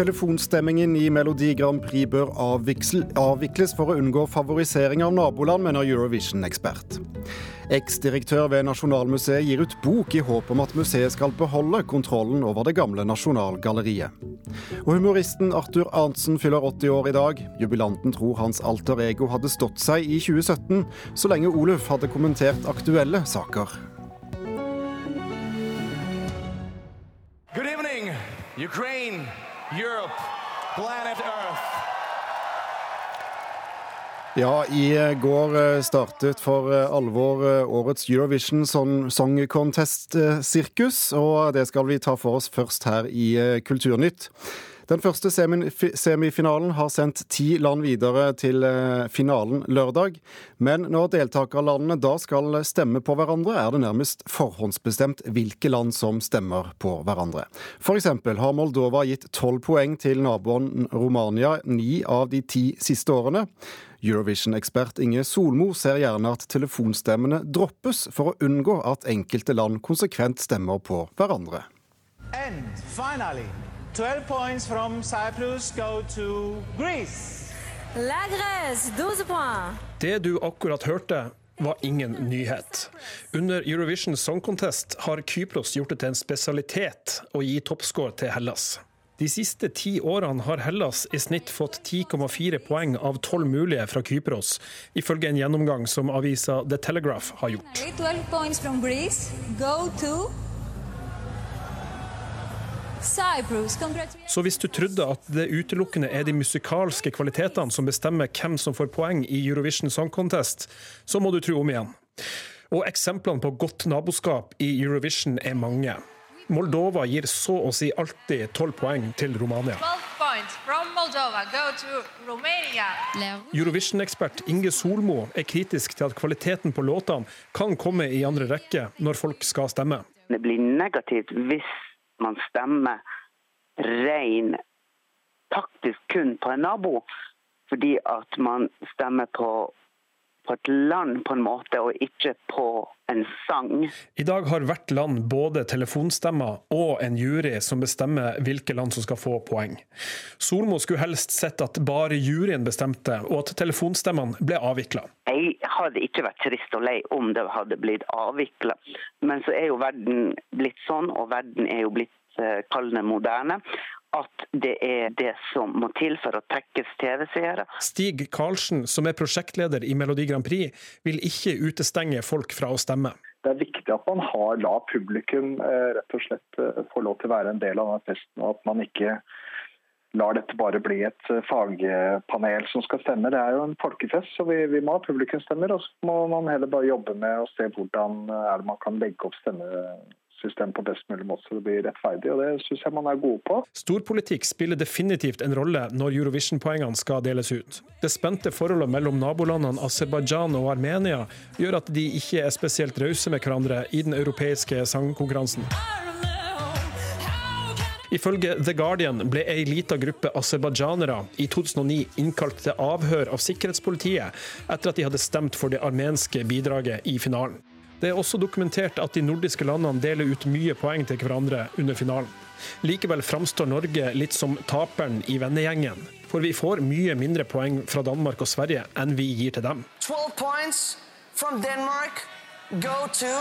Telefonstemmingen i Melodi Grand Prix bør avvikles for å unngå favorisering av naboland, mener Eurovision-ekspert. Eksdirektør ved Nasjonalmuseet gir ut bok i håp om at museet skal beholde kontrollen over det gamle Nasjonalgalleriet. Og humoristen Arthur Arntzen fyller 80 år i dag. Jubilanten tror hans alter ego hadde stått seg i 2017, så lenge Oluf hadde kommentert aktuelle saker. Good evening, Ukraine, Europe, planet Earth. Ja, i går eh, startet for eh, alvor eh, årets Eurovision Song Contest-sirkus, og det skal vi ta for oss først her i Kulturnytt. Den første semifinalen har sendt ti land videre til finalen lørdag. Men når deltakerlandene da skal stemme på hverandre, er det nærmest forhåndsbestemt hvilke land som stemmer på hverandre. F.eks. har Moldova gitt tolv poeng til naboen Romania ni av de ti siste årene. Eurovision-ekspert Inge Solmo ser gjerne at telefonstemmene droppes for å unngå at enkelte land konsekvent stemmer på hverandre. And finally, 12 points from Cyprus go to Greece. La Grèce, 12 points. Det du akkurat hørte, var ingen nyhet. Under Eurovision Song Contest har Kypros gjort det til en spesialitet å gi toppscore til Hellas. De siste ti årene har Hellas i snitt fått 10,4 poeng av 12 mulige fra Kypros, ifølge en gjennomgang som avisa The Telegraph har gjort. Så hvis du trodde at det utelukkende er de musikalske kvalitetene som bestemmer hvem som får poeng i Eurovision Song Contest, så må du tro om igjen. Og eksemplene på godt naboskap i Eurovision er mange. Moldova gir så å si alltid tolv poeng til Romania. Eurovision-ekspert Inge Solmo er kritisk til at kvaliteten på låtene kan komme i andre rekke når folk skal stemme. Det blir negativt hvis man stemmer ren taktisk kun på en nabo, fordi at man stemmer på på et land på en måte, og ikke på en sang. I dag har hvert land både telefonstemmer og en jury som bestemmer hvilke land som skal få poeng. Solmo skulle helst sett at bare juryen bestemte, og at telefonstemmene ble avvikla. Jeg hadde ikke vært trist og lei om det hadde blitt avvikla, men så er jo verden blitt sånn, og verden er jo blitt eh, kallende moderne at det er det som må til for å tekkes TV-seere. Stig Karlsen, som er prosjektleder i Melodi Grand Prix, vil ikke utestenge folk fra å stemme. Det er viktig at man har la publikum eh, rett og slett eh, få lov til å være en del av denne festen, og at man ikke lar dette bare bli et eh, fagpanel som skal stemme. Det er jo en folkefest, så vi, vi må ha publikumsstemmer. Og så må man heller bare jobbe med å se hvordan er det man kan legge opp stemme system på best mulig måte så det blir rettferdig. og Det syns jeg man er gode på. Storpolitikk spiller definitivt en rolle når Eurovision-poengene skal deles ut. Det spente forholdet mellom nabolandene Aserbajdsjan og Armenia gjør at de ikke er spesielt rause med hverandre i den europeiske sangkonkurransen. Ifølge The Guardian ble ei lita gruppe aserbajdsjanere i 2009 innkalt til avhør av sikkerhetspolitiet etter at de hadde stemt for det armenske bidraget i finalen. Det er også dokumentert at de nordiske landene deler ut mye poeng til hverandre under finalen. Likevel framstår Norge litt som taperen i vennegjengen. For vi får mye mindre poeng fra Danmark og Sverige enn vi gir til dem. 12 points from Denmark go to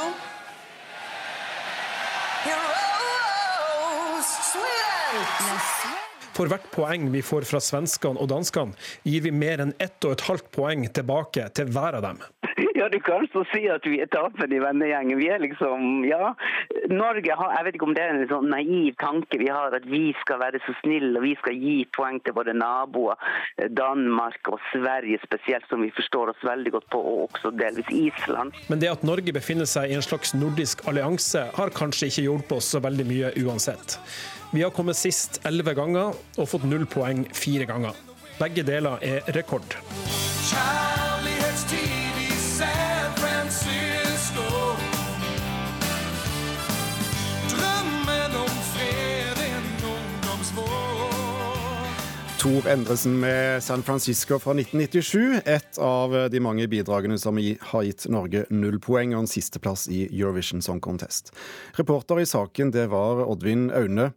Heroes Sweden! For hvert poeng vi får fra svenskene og danskene, gir vi mer enn ett og et halvt poeng tilbake til hver av dem. Ja, du kan så si at vi er taperen i vennegjengen. Vi er liksom, ja. Norge har, jeg vet ikke om det er en sånn naiv tanke vi har, at vi skal være så snille og vi skal gi poeng til våre naboer, Danmark og Sverige spesielt, som vi forstår oss veldig godt på, og også delvis Island. Men det at Norge befinner seg i en slags nordisk allianse, har kanskje ikke hjulpet oss så veldig mye uansett. Vi har kommet sist elleve ganger og fått null poeng fire ganger. Begge deler er rekord. Tor Endresen med San Francisco fra 1997. Et av de mange bidragene som har gitt Norge null poeng og en sisteplass i Eurovision Song Contest. Reporter i saken det var Oddvin Aune.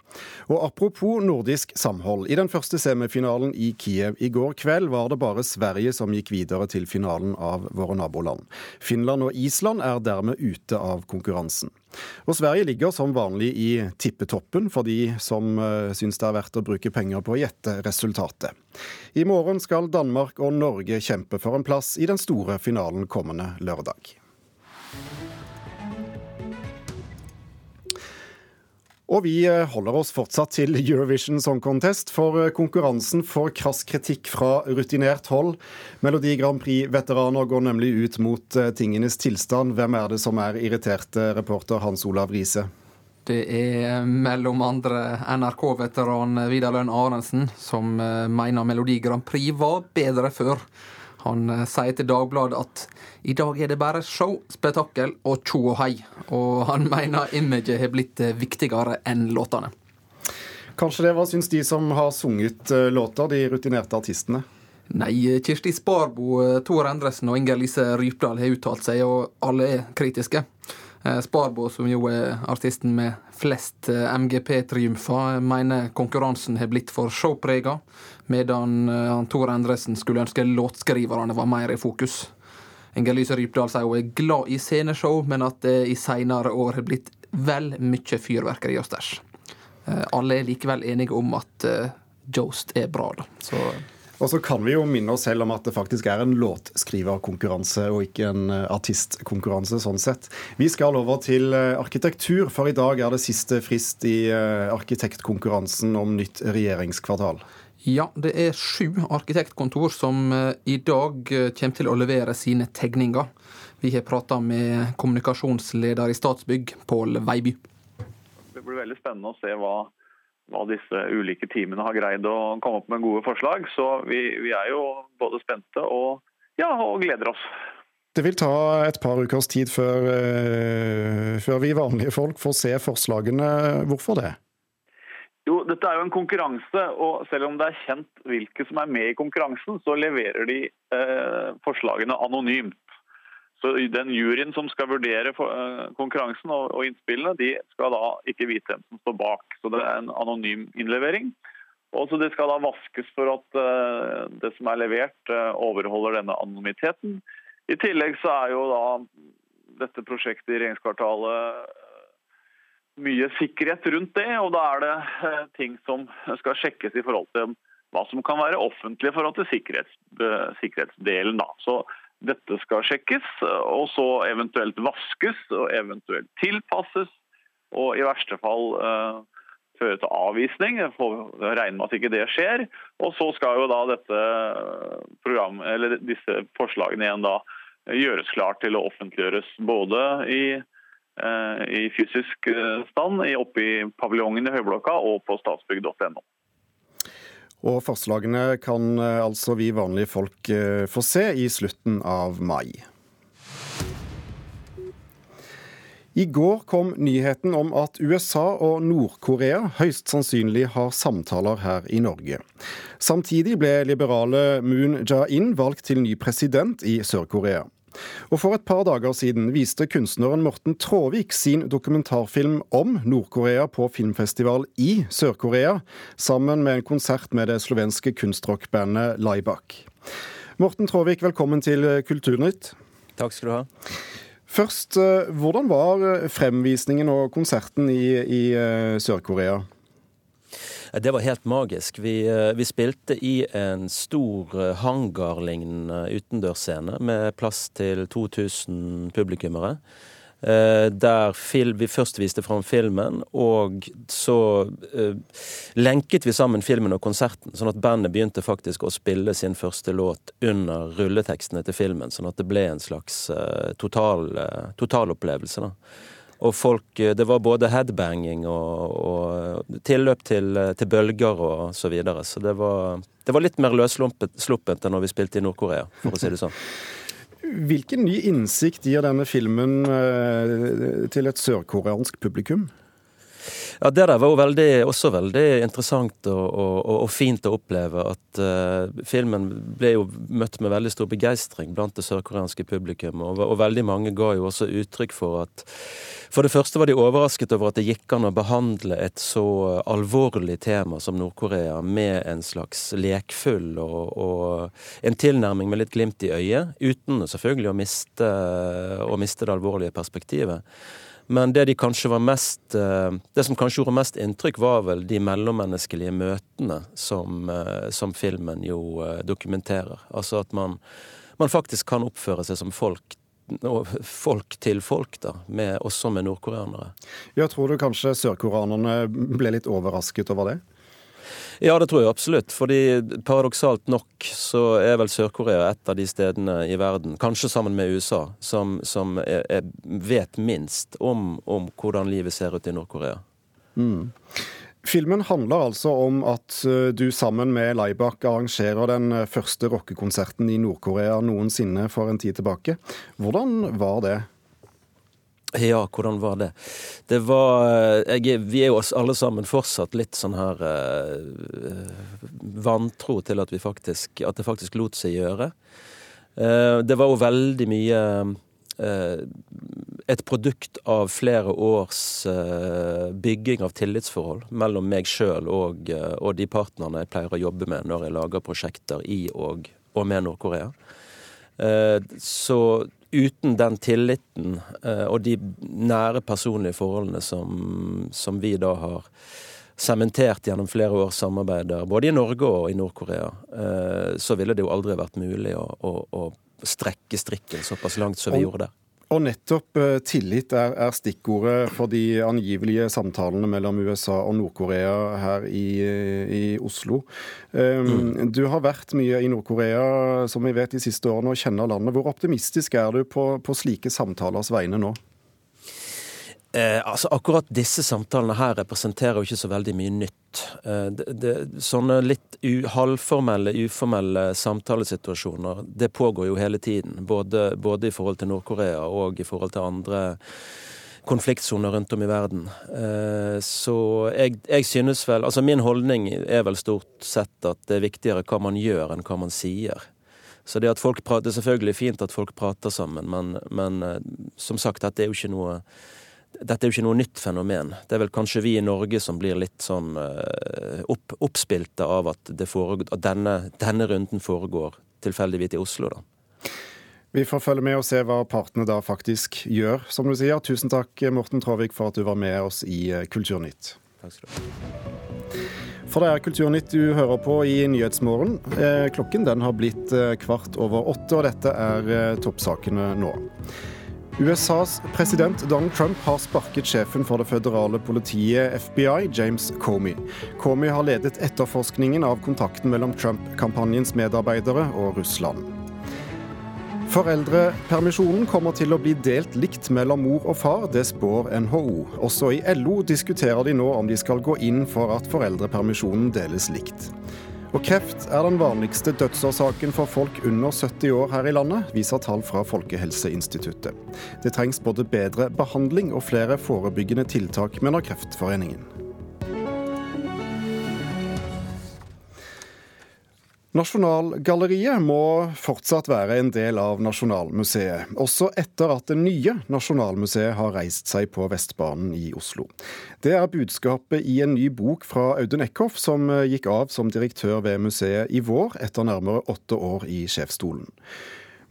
Og apropos nordisk samhold. I den første semifinalen i Kiev i går kveld var det bare Sverige som gikk videre til finalen av våre naboland. Finland og Island er dermed ute av konkurransen. Og Sverige ligger som vanlig i tippetoppen for de som uh, syns det er verdt å bruke penger på å gjette resultatet. I morgen skal Danmark og Norge kjempe for en plass i den store finalen kommende lørdag. Og vi eh, holder oss fortsatt til Eurovision Song Contest, for eh, konkurransen får krass kritikk fra rutinert hold. Melodi Grand Prix-veteraner går nemlig ut mot eh, tingenes tilstand. Hvem er det som er irriterte, reporter Hans Olav Riise? Det er mellom andre NRK-veteran Vidar Lønn Arensen, som mener Melodi Grand Prix var bedre før. Han eh, sier til Dagbladet at i dag er det bare show, spetakkel og tjo og hei. Og han mener imaget har blitt eh, viktigere enn låtene. Kanskje det. Hva syns de som har sunget låta, låter, de rutinerte artistene? Nei, Kirsti Sparbo, Tor Endresen og Inger Lise Rypdal har uttalt seg, og alle er kritiske. Sparbo, som jo er artisten med flest MGP-triumfer, mener konkurransen har blitt for showprega medan uh, Tor Endresen skulle ønske låtskriverne var mer i fokus. Inger Lyse Rypdal sier hun er glad i sceneshow, men at det i seinere år har blitt vel mye fyrverkeri og stæsj. Uh, alle er likevel enige om at Jost er bra, da. Så og så kan vi jo minne oss selv om at det faktisk er en låtskriverkonkurranse og ikke en artistkonkurranse. sånn sett. Vi skal over til arkitektur, for i dag er det siste frist i arkitektkonkurransen om nytt regjeringskvartal. Ja, det er sju arkitektkontor som eh, i dag eh, kommer til å levere sine tegninger. Vi har prata med kommunikasjonsleder i Statsbygg, Pål Veiby. Det blir veldig spennende å se hva, hva, disse ulike teamene har greid å komme opp med gode forslag. Så vi, vi er jo både spente og, ja, og gleder oss. Det vil ta et par ukers tid før, uh, før vi vanlige folk får se forslagene. Hvorfor det? Jo, dette er jo en konkurranse, og selv om det er kjent hvilke som er med i konkurransen, så leverer de uh, forslagene anonymt. Så Den juryen som skal vurdere eh, konkurransen og, innspillene, de skal da ikke vite hvem som står bak. Så Det er en anonym innlevering. Og så Det skal da vaskes for at eh, det som er levert, eh, overholder denne anonymiteten. I tillegg så er jo da dette prosjektet i regjeringskvartalet mye sikkerhet rundt det. Og da er det ting som skal sjekkes i forhold til hva som kan være offentlig i forhold til sikkerhets, sikkerhetsdelen. Da. Så dette skal sjekkes, og så eventuelt vaskes og eventuelt tilpasses. Og i verste fall eh, føre til avvisning. Jeg får regne med at ikke det skjer. Og så skal jo da dette program, eller disse forslagene igjen da gjøres klart til å offentliggjøres både i Eh, i fysisk eh, stand oppe i paviljongen i Høyblokka og på statsbygg.no. Og forslagene kan eh, altså vi vanlige folk få se i slutten av mai. I går kom nyheten om at USA og Nord-Korea høyst sannsynlig har samtaler her i Norge. Samtidig ble liberale Moon Jae-in valgt til ny president i Sør-Korea. Og For et par dager siden viste kunstneren Morten Tråvik sin dokumentarfilm om Nord-Korea på filmfestival i Sør-Korea, sammen med en konsert med det slovenske kunstrockbandet Laibak. Morten Tråvik, velkommen til Kulturnytt. Takk skal du ha. Først, eh, hvordan var fremvisningen og konserten i, i eh, Sør-Korea? Det var helt magisk. Vi, eh, vi spilte i en stor eh, hangarlignende utendørsscene med plass til 2000 publikummere. Eh, der vi først viste fram filmen, og så lenket vi sammen filmen og konserten. Sånn at bandet begynte faktisk å spille sin første låt under rulletekstene til filmen. Sånn at det ble en slags total, totalopplevelse. da. Og folk eh, Det var både headbanging og, og tilløp til, til, bølger og så videre. Så det var, det var litt mer løssluppent enn når vi spilte i Nord-Korea, for å si det sånn. Hvilken ny innsikt gir denne filmen eh, til et sørkoreansk publikum? Ja, Det der var veldig, også veldig interessant og, og, og, fint å oppleve. At uh, filmen ble jo møtt med veldig stor begeistring blant det sørkoreanske publikum. Og, og, veldig mange ga jo også uttrykk for at For det første var de overrasket over at det gikk an å behandle et så alvorlig tema som Nord-Korea med en slags lekfull og en tilnærming med litt glimt i øyet, uten selvfølgelig å miste, å miste det alvorlige perspektivet. Men det, de mest, eh, det som kanskje gjorde mest inntrykk, var vel de mellommenneskelige møtene som, eh, som filmen jo eh, dokumenterer. Altså at man, man, faktisk kan oppføre seg som folk folk til folk, da, med, også med nordkoreanere. Ja, tror du kanskje sørkoreanerne ble litt overrasket over det? Ja, det tror jeg absolutt. Fordi paradoksalt nok så er vel Sør-Korea et av de stedene i verden, kanskje sammen med USA, som, som er, er, vet minst om, om, hvordan livet ser ut i Nord-Korea. Mm. Filmen handler altså om at eh, du sammen med Laibak arrangerer den eh, første rockekonserten i Nord-Korea noensinne for en tid tilbake. Hvordan var det? Ja, hvordan var det? Det var jeg, Vi er jo alle sammen fortsatt litt sånn her uh, vantro til at, faktisk, at det faktisk lot seg gjøre. Uh, det var jo veldig mye uh, et produkt av flere års bygging av tillitsforhold mellom meg sjøl og, og, de partnerne jeg pleier å jobbe med når jeg lager prosjekter i og, og med Nord-Korea. Så uten den tilliten eh, og de nære personlige forholdene som, som vi da har sementert gjennom flere års samarbeider, både i Norge og i Nord-Korea, eh, så ville det jo aldri vært mulig å, å, å strekke strikken såpass langt som vi gjorde der. Og nettopp eh, tillit er, er, stikkordet for de angivelige samtalene mellom USA og Nord-Korea her i, i Oslo. Um, mm. Du har vært mye i Nord-Korea som vi vet de siste årene og kjenner landet. Hvor optimistisk er du på, på slike samtalers vegne nå? Eh, altså Akkurat disse samtalene her representerer jo ikke så veldig mye nytt. Eh, det, det, sånne litt u, halvformelle, uformelle samtalesituasjoner, det pågår jo hele tiden. Både, både i forhold til Nord-Korea og i forhold til andre konfliktsoner rundt om i verden. Eh, så jeg, jeg, synes vel Altså min holdning er vel stort sett at det er viktigere hva man gjør enn hva man sier. Så det, prater, det er selvfølgelig fint at folk prater sammen, men, men eh, som sagt, dette er jo ikke noe dette er jo ikke noe nytt fenomen. Det er vel kanskje vi i Norge som blir litt sånn uh, opp, oppspilte av at, foregår, at denne, denne, runden foregår tilfeldigvis i Oslo, da. Vi får følge med og se hva partene da faktisk gjør, som du sier. Tusen takk, Morten Traavik, for at du var med oss i eh, Kulturnytt. Takk skal du ha. For det er Kulturnytt du hører på i Nyhetsmorgen. Eh, klokken den har blitt kvart over åtte, og dette er toppsakene nå. USAs president Donald Trump har sparket sjefen for det føderale politiet FBI, James Comey. Comey har ledet etterforskningen av kontakten mellom Trump-kampanjens medarbeidere og Russland. Foreldrepermisjonen kommer til å bli delt likt mellom mor og far, det spår NHO. Også i LO diskuterer de nå om de skal gå inn for at foreldrepermisjonen deles likt. Og kreft er den vanligste dødsårsaken for folk under 70 år her i landet, viser tall fra Folkehelseinstituttet. Det trengs både bedre behandling og flere forebyggende tiltak, mener Kreftforeningen. Nasjonalgalleriet må fortsatt være en del av Nasjonalmuseet, også etter at det nye Nasjonalmuseet har reist seg på Vestbanen i Oslo. Det er budskapet i en ny bok fra Audun Eckhoff, som gikk av som direktør ved museet i vår, etter nærmere åtte år i sjefsstolen.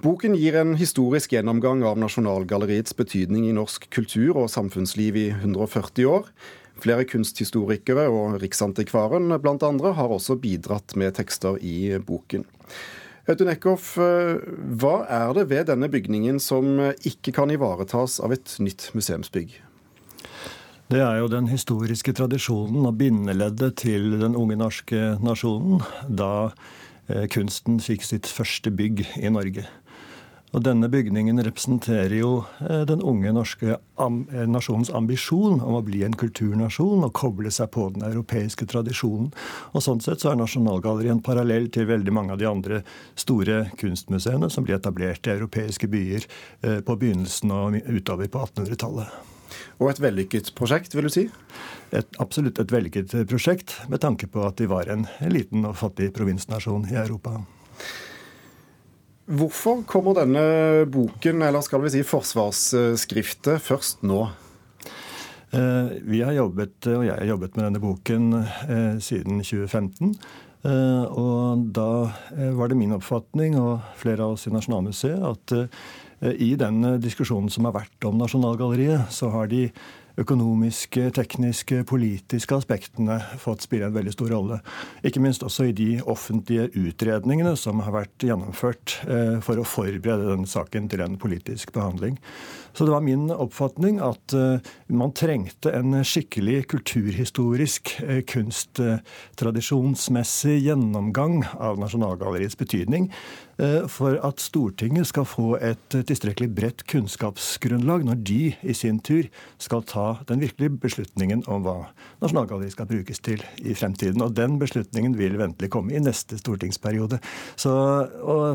Boken gir en historisk gjennomgang av Nasjonalgalleriets betydning i norsk kultur og samfunnsliv i 140 år. Flere kunsthistorikere og Riksantikvaren andre har også bidratt med tekster i boken. Audun Eckhoff, hva er det ved denne bygningen som ikke kan ivaretas av et nytt museumsbygg? Det er jo den historiske tradisjonen og bindeleddet til den unge norske nasjonen da eh, kunsten fikk sitt første bygg i Norge. Og denne bygningen representerer jo eh, den unge norske am nasjonens ambisjon om å bli en kulturnasjon og koble seg på den europeiske tradisjonen. Og Sånn sett så er Nasjonalgalleriet en parallell til veldig mange av de andre store kunstmuseene som ble etablert i europeiske byer eh, på begynnelsen og utover på 1800-tallet. Og et vellykket prosjekt, vil du si? Et, absolutt et vellykket prosjekt, med tanke på at de var en, en liten og fattig provinsnasjon i Europa. Hvorfor kommer denne boken, eller skal vi si forsvarsskriftet, først nå? Eh, vi har jobbet, og jeg har jobbet med denne boken eh, siden 2015. Eh, og da var det min oppfatning, og flere av oss i Nasjonalmuseet, at i den diskusjonen som har vært om Nasjonalgalleriet, så har de økonomiske, tekniske, politiske aspektene fått spille en veldig stor rolle. Ikke minst også i de offentlige utredningene som har vært gjennomført eh, for å forberede denne saken til en politisk behandling. Så det var min oppfatning at eh, man trengte en skikkelig kulturhistorisk, eh, kunsttradisjonsmessig gjennomgang av Nasjonalgalleriets betydning for at Stortinget skal få et tilstrekkelig bredt kunnskapsgrunnlag når de i sin tur skal ta den virkelige beslutningen om hva Nasjonalgalleriet skal brukes til i fremtiden. Og den beslutningen vil ventelig komme i neste stortingsperiode. Så,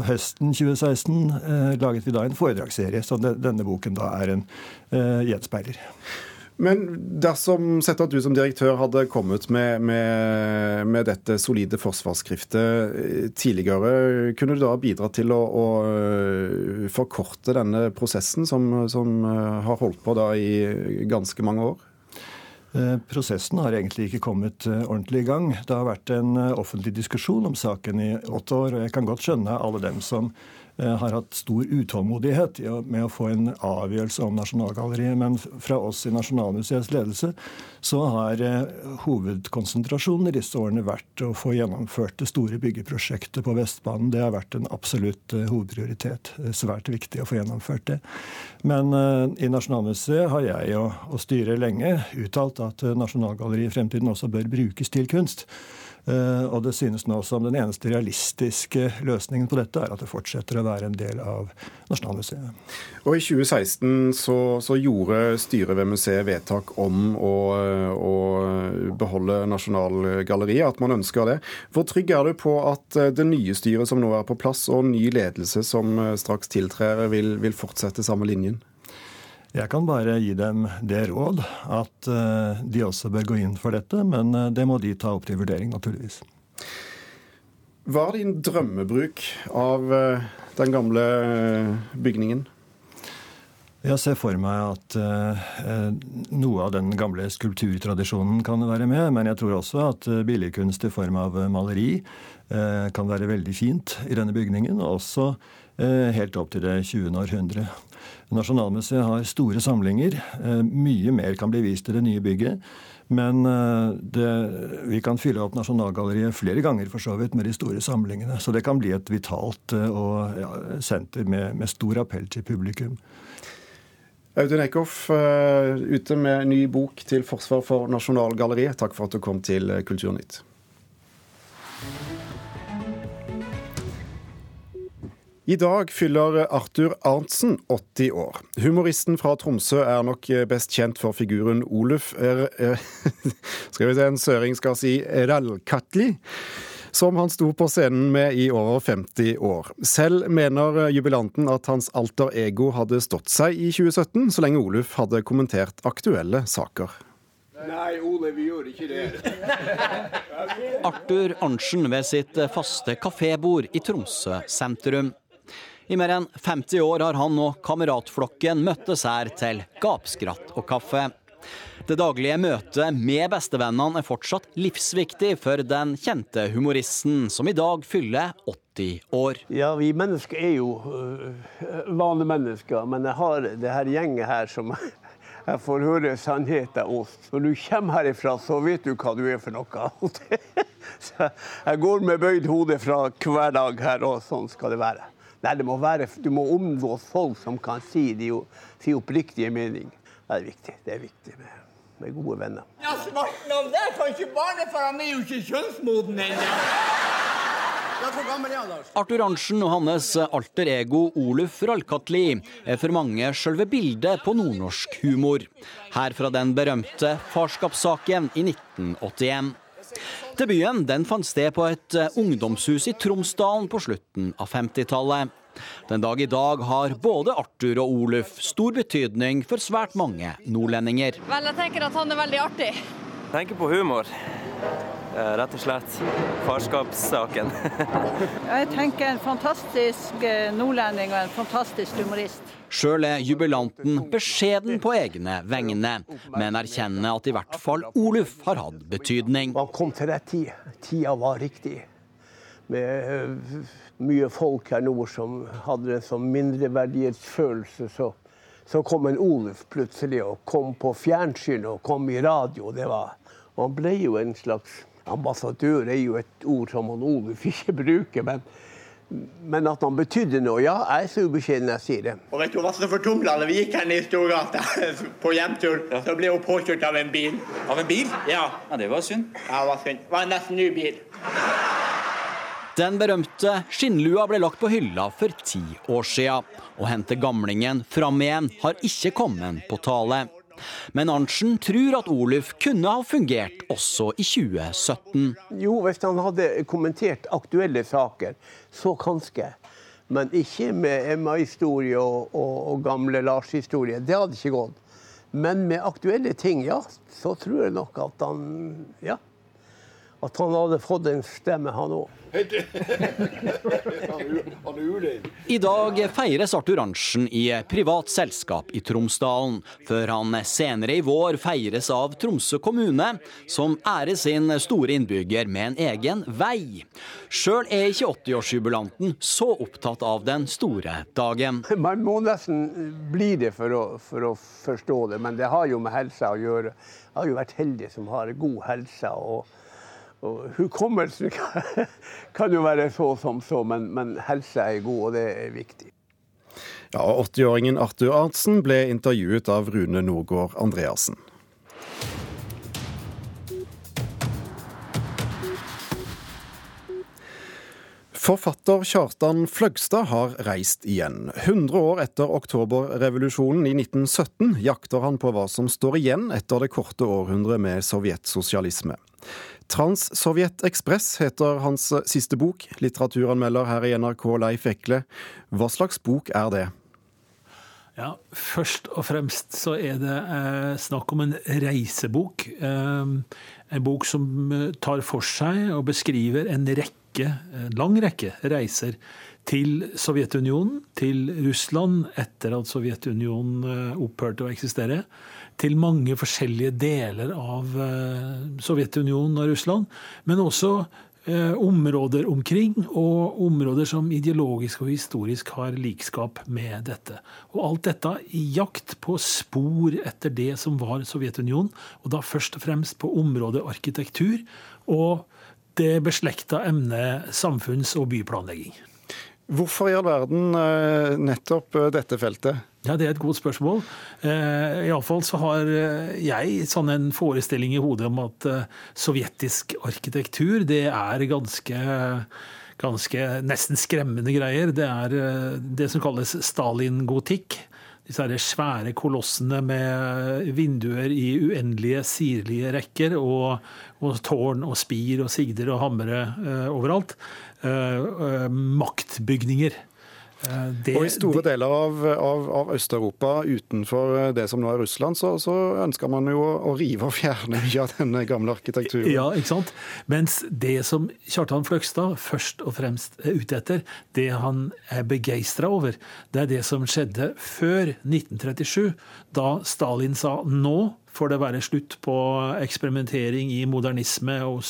høsten 2016 eh, laget vi da en foredragsserie, så denne boken da er en eh, gjenspeiler. Men dersom sett at du som direktør hadde kommet med, med, med, dette solide forsvarsskriftet eh, tidligere, kunne du da bidra til å, å eh, forkorte denne prosessen, som, som, eh, har holdt på da i ganske mange år? Prosessen har egentlig ikke kommet ordentlig i gang. Det har vært en offentlig diskusjon om saken i åtte år, og jeg kan godt skjønne alle dem som har hatt stor utålmodighet med å få en avgjørelse om Nasjonalgalleriet. Men fra oss i Nasjonalmuseets ledelse så har eh, hovedkonsentrasjonen i disse årene vært å få gjennomført det store byggeprosjektet på Vestbanen. Det har vært en absolutt eh, hovedprioritet. Svært viktig å få gjennomført det. Men i Nasjonalmuseet har jeg og, og styret lenge uttalt at Nasjonalgalleriet i fremtiden også bør brukes til kunst. Eh, og det synes nå som den eneste realistiske løsningen på dette er at det fortsetter å være en del av Nasjonalmuseet. Og I 2016 så, så gjorde styret ved museet vedtak om å, å beholde Nasjonalgalleriet, at man ønsker det. Hvor trygg er du på at eh, det nye styret som nå er på plass, og ny ledelse som eh, straks tiltrer, vil, vil fortsette samme linjen? Jeg kan bare gi dem det råd at eh, de også bør gå inn for dette, men eh, det må de ta opp til vurdering, naturligvis. Hva er din drømmebruk av eh, den gamle bygningen? Jeg ser for meg at noe av den gamle skulpturtradisjonen kan være med, men jeg tror også at billedkunst i form av maleri kan være veldig fint i denne bygningen, og også helt opp til det 20. århundre. Nasjonalmuseet har store samlinger. Eh, mye mer kan bli vist i det nye bygget. Men eh, det, vi kan fylle opp Nasjonalgalleriet flere ganger for så vidt med de store samlingene. Så det kan bli et vitalt eh, og, ja, senter med, med, stor appell til publikum. Audun Eckhoff, ute med ny bok til forsvar for Nasjonalgalleriet. Takk for at du kom til Kulturnytt. I dag fyller Arthur Arntzen 80 år. Humoristen fra Tromsø er nok best kjent for figuren Oluf er, er, Skal vi se, en søring skal si Rallkatli som han sto på scenen med i over 50 år. Selv mener jubilanten at hans alter ego hadde stått seg i 2017, så lenge Oluf hadde kommentert aktuelle saker. Nei, Ole, vi gjorde ikke det. Arthur Arntzen ved sitt faste kafébord i Tromsø sentrum. I mer enn 50 år har han og kameratflokken møttes her til gapskratt og kaffe. Det daglige møtet med bestevennene er fortsatt livsviktig for den kjente humoristen, som i dag fyller 80 år. Ja, vi mennesker er jo uh, vanlige mennesker, men jeg har det her gjenget her som jeg får høre sannheten hos. Når du kommer herifra, så vet du hva du er for noe. Så jeg går med bøyd hode fra hver dag her, og sånn skal det være. Nei, det må være, Du må omgås folk som kan si de si oppriktige mening. Det er viktig. Det er viktig med, med gode venner. Ja, Svarten om det kan ikke barnefaren er jo ikke kjønnsmoden ennå. Arthur Arntzen og hans alter ego Oluf Ralkatli er for mange selve bildet på nordnorsk humor. Her fra den berømte farskapssaken i 1981. Debuten den fant sted på et eh, ungdomshus i Tromsdalen på slutten av 50-tallet. Den dag i dag har både Arthur og Oluf stor betydning for svært mange nordlendinger. Vel, jeg tenker at han er veldig artig. Tenker på humor. Eh, Rett og slett. Farskapssaken. Jeg tenker en fantastisk eh, nordlending og en fantastisk humorist. Sjøl er jubilanten beskjeden på egne vegne, men erkjenner at i hvert fall Oluf har hatt betydning. Man kom til rett tid. Tida var riktig. Med eh, mye folk her nord som hadde en sånn mindreverdighetsfølelse, så, så kom en Oluf plutselig og kom på fjernsyn og kom i radio. Det var, og han ble jo en slags ambassadør, er jo et ord som han Oluf ikke bruker. men men at han betydde noe, ja, jeg er så ubeskjeden jeg sier det. Og vet du hva som fortumla da vi gikk her ned i Storgata på hjemtur? Så ble hun påkjørt av en bil. Av en bil? Ja. Ja, Det var synd. Ja, det var synd. Det var en nesten ny bil. Den berømte skinnlua ble lagt på hylla for ti år sia. Å hente gamlingen fram igjen har ikke kommet på tale. Men Arntzen tror at Oluf kunne ha fungert også i 2017. Jo, hvis han hadde kommentert aktuelle saker, så kanskje. Men ikke med Emma-historie og, og, og gamle Lars-historie. Det hadde ikke gått. Men med aktuelle ting, ja, så tror jeg nok at han Ja. At han hadde fått en stemme, han òg. I dag feires Arthur Arntzen i privat selskap i Tromsdalen, før han senere i vår feires av Tromsø kommune, som ærer sin store innbygger med en egen vei. Sjøl er ikke 80-årsjubilanten så opptatt av den store dagen. Man må nesten bli det for å, for å forstå det, men det har jo med helsa å gjøre. Jeg har jo vært heldig som har god helse. og og Hukommelsen kan jo være så som så, men, men helse er god, og det er viktig. Ja, 80-åringen Arthur Arntzen ble intervjuet av Rune Norgård Andreassen. Forfatter Kjartan Fløgstad har reist igjen. 100 år etter oktoberrevolusjonen i 1917 jakter han på hva som står igjen etter det korte århundret med sovjetsosialisme. Trans-Sovjet Ekspress heter hans siste bok. Litteraturanmelder her i NRK Leif Ekle. Hva slags bok er det? Ja, Først og fremst så er det eh, snakk om en reisebok. Eh, en bok som eh, tar for seg og beskriver en rekke, en lang rekke reiser til Sovjetunionen, til Russland etter at Sovjetunionen eh, opphørte å eksistere, til mange forskjellige deler av eh, Sovjetunionen og Russland, men også eh, områder omkring, og områder som ideologisk og historisk har likskap med dette. Og alt dette i jakt på spor etter det som var Sovjetunionen, og da først og fremst på området arkitektur og det beslekta emnet samfunns- og byplanlegging. Hvorfor i all verden eh, nettopp eh, dette feltet? Ja, Det er et godt spørsmål. Eh, Iallfall så har jeg sånn en forestilling i hodet om at sovjetisk arkitektur det er ganske, ganske nesten skremmende greier. Det er det som kalles Stalin-gotikk. Disse her svære kolossene med vinduer i uendelige sirlige rekker, og, og tårn og spir og sigder og hamre eh, overalt. Eh, eh, maktbygninger. Eh, det- og i store deler av, av, av Øst-Europa utenfor det som nå er Russland, så, så ønsker man jo å rive og fjerne mye av denne gamle arkitekturen. Ja, ikke sant? Mens det som Kjartan Fløgstad først og fremst er ute etter, det han er begeistra over, det er det som skjedde før 1937, da Stalin sa nå får det være slutt på eksperimentering i modernisme og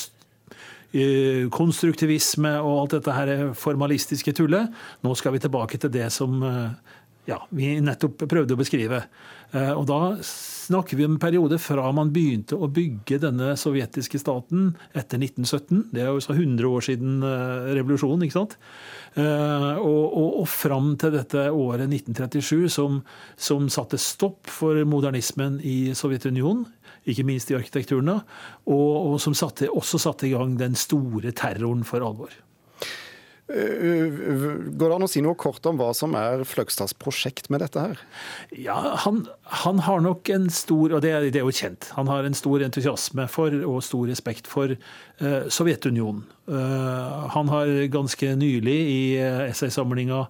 konstruktivisme og alt dette her formalistiske tullet. Nå skal vi tilbake til det som eh, ja, vi nettopp prøvde å beskrive. Eh, Og da snakker vi om en periode fra man begynte å bygge denne sovjetiske staten etter 1917. Det er jo så 100 år siden eh, revolusjonen, ikke sant? Og, og, og fram til dette året 1937, som, som satte stopp for modernismen i Sovjetunionen. Ikke minst i arkitekturen, og, og som satte, også satte i gang den store terroren for alvor. Uh, Går det an å si noe kort om hva som er Fløgstads prosjekt med dette her? Ja, han, han har nok en stor, og det er, det er jo kjent, han har en stor entusiasme for og stor respekt for eh, Sovjetunionen. Eh, han har ganske nylig i eh, essaysamlinga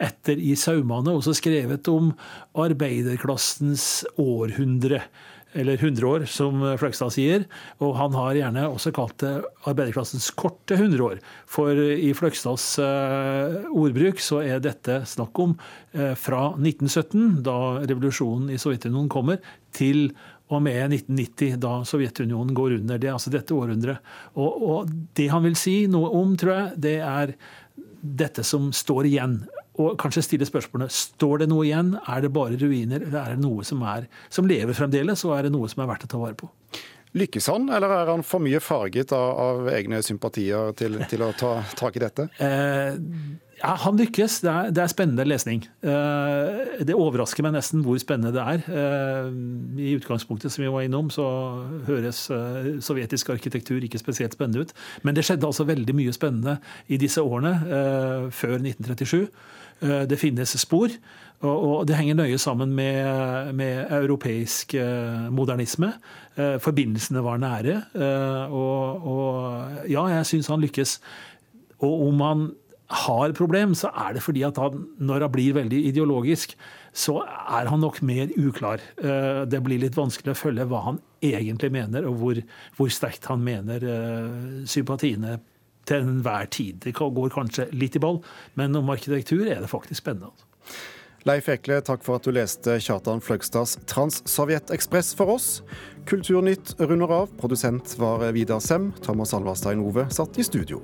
etter i saumene, også skrevet om arbeiderklassens århundre eller 100 år, som Fløgstad sier. Og han har gjerne også kalt det arbeiderklassens korte 100 år. For i Fløgstads uh, ordbruk så er dette snakk om uh, fra 1917, da revolusjonen i Sovjetunionen kommer, til og med 1990, da Sovjetunionen går under. Det er altså dette århundret. Og, og det han vil si noe om, tror jeg, det er dette som står igjen og kanskje stille spørsmålene står det noe igjen, er det bare ruiner, eller er det noe som, er, som lever fremdeles, og er det noe som er verdt å ta vare på? Lykkes han, eller er han for mye farget av, av egne sympatier til, til, å ta tak i dette? Eh, ja, Han lykkes. Det er, det er spennende lesning. Uh, det overrasker meg nesten hvor spennende det er. Uh, I utgangspunktet som vi var innom, så høres uh, sovjetisk arkitektur ikke spesielt spennende ut. Men det skjedde altså veldig mye spennende i disse årene før 1937. Eh, det finnes spor, og det henger nøye sammen med, med europeisk modernisme. Forbindelsene var nære. Og, og ja, jeg syns han lykkes. Og om han har problem, så er det fordi at han, når han blir veldig ideologisk, så er han nok mer uklar. Det blir litt vanskelig å følge hva han egentlig mener, og hvor, hvor sterkt han mener sympatiene til enhver tid. Det går kanskje litt i ball, men om arkitektur er det faktisk spennende. Altså. Leif Ekle, takk for at du leste Kjartan Fløgstads Transsovjet-ekspress for oss. Kulturnytt runder av. Produsent var Vidar Sem. Thomas Alvarstein Ove satt i studio.